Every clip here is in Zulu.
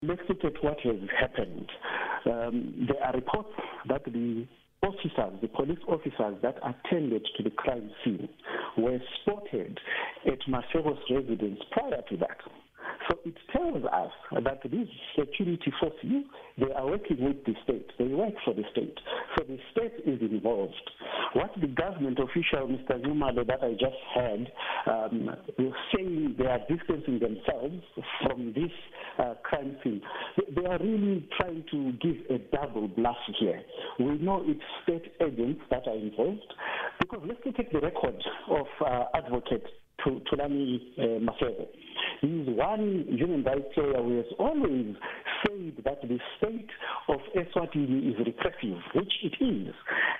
Let's look at what has happened. Um, there are reports that the officers, the police officers that attended to the crime scene were spotted at Masego's residence prior to that. So it tells us that these security forces, they are working with the state. They work for the state. So the state is involved. What the government official, Mr. Zumalo, that I just heard, um, saying they are distancing themselves from this uh, crime scene. They are really trying to give a double bluff here. We know it's state agents that are involved because let's at the record of uh, advocate Thulani uh, Masego. He's one human rights lawyer who has always said that the state of Eswatini is repressive, which it is.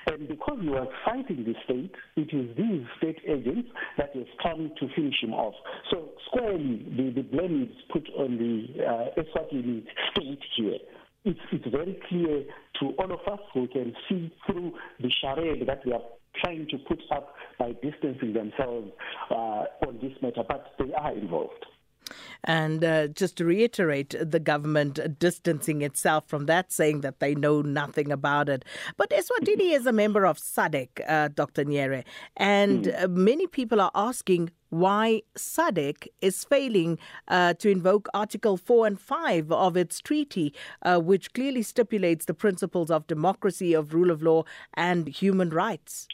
And because he was fighting the state, it is these state agents that have come to finish him off. So squarely, the, the blame is put on the uh, Eswatini state here. It's, it's very clear to all of us who can see through the charade that they are trying to put up by distancing themselves uh, on this matter, but they are involved. And uh, just to reiterate, the government distancing itself from that, saying that they know nothing about it. But Eswatini is a member of SADC, uh, Dr. Nyere, and mm. many people are asking why SADC is failing uh, to invoke Article 4 and 5 of its treaty, uh, which clearly stipulates the principles of democracy, of rule of law, and human rights.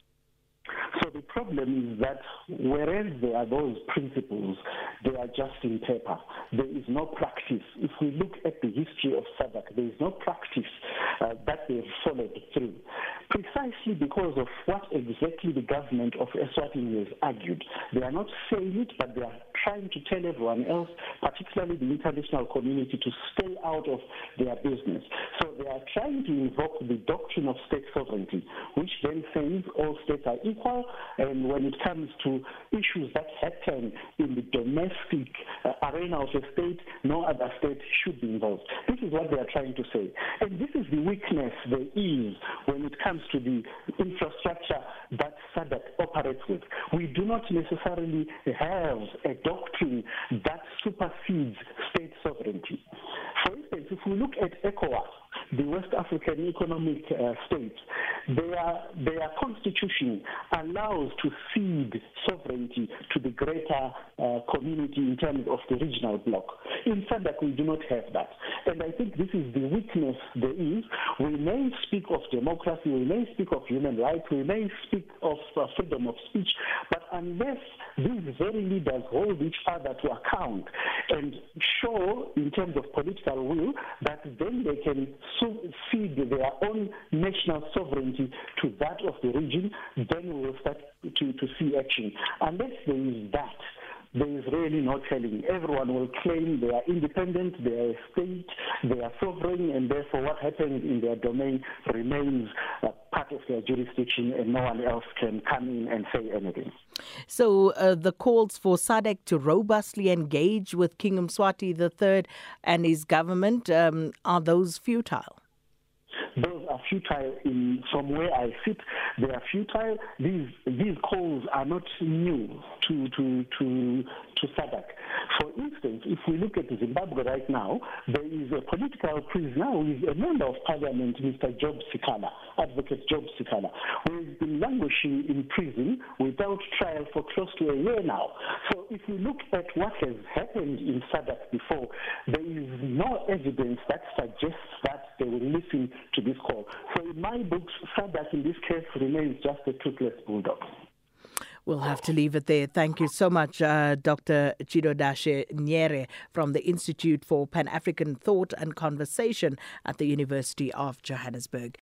So the problem is that whereas there are those principles, they are just in paper. There is no practice. If we look at the history of SADC, there is no practice uh, that they've followed through. Precisely because of what exactly the government of Eswatini has argued. They are not saying it, but they are trying to tell everyone else, particularly the international community, to stay out of their business. So they are trying to invoke the doctrine of state sovereignty, which then says all states are equal, and when it comes to issues that happen in the domestic uh, arena of a state, no other state should be involved. This is what they are trying to say. And this is the weakness there is when it comes to the infrastructure that SADC operates with. We do not necessarily have a doctrine that supersedes state sovereignty. For instance, if we look at ECOWAS, the West African Economic uh, States, their, their constitution allows to cede sovereignty to the greater uh, community in terms of the regional bloc. In SADC, we do not have that. And I think this is the weakness there is. We may speak of democracy, we may speak of human rights, we may speak of uh, freedom of speech, but unless these very leaders hold each other to account and show, in terms of political will, that then they can cede their own national sovereignty to that of the region, then we will start to, to see action. Unless there is that, there is really no telling. Everyone will claim they are independent, they are a state, they are sovereign, and therefore what happens in their domain remains uh, part of their jurisdiction, and no one else can come in and say anything. So uh, the calls for SADC to robustly engage with King Mswati III and his government um, are those futile? Those are futile in from where I sit. They are futile. These these calls are not new to to to to SADC. For instance, if we look at Zimbabwe right now, there is a political prisoner who is a member of parliament, Mr. Job Sikala, Advocate Job Sikala, who has been languishing in prison without trial for close to a year now. So if we look at what has happened in SADC before, there is no evidence that suggests that they will listen to this call. So in my books, SADC in this case remains just a toothless bulldog. We'll have to leave it there. Thank you so much, uh, Dr. Chidodashe Nyere from the Institute for Pan African Thought and Conversation at the University of Johannesburg.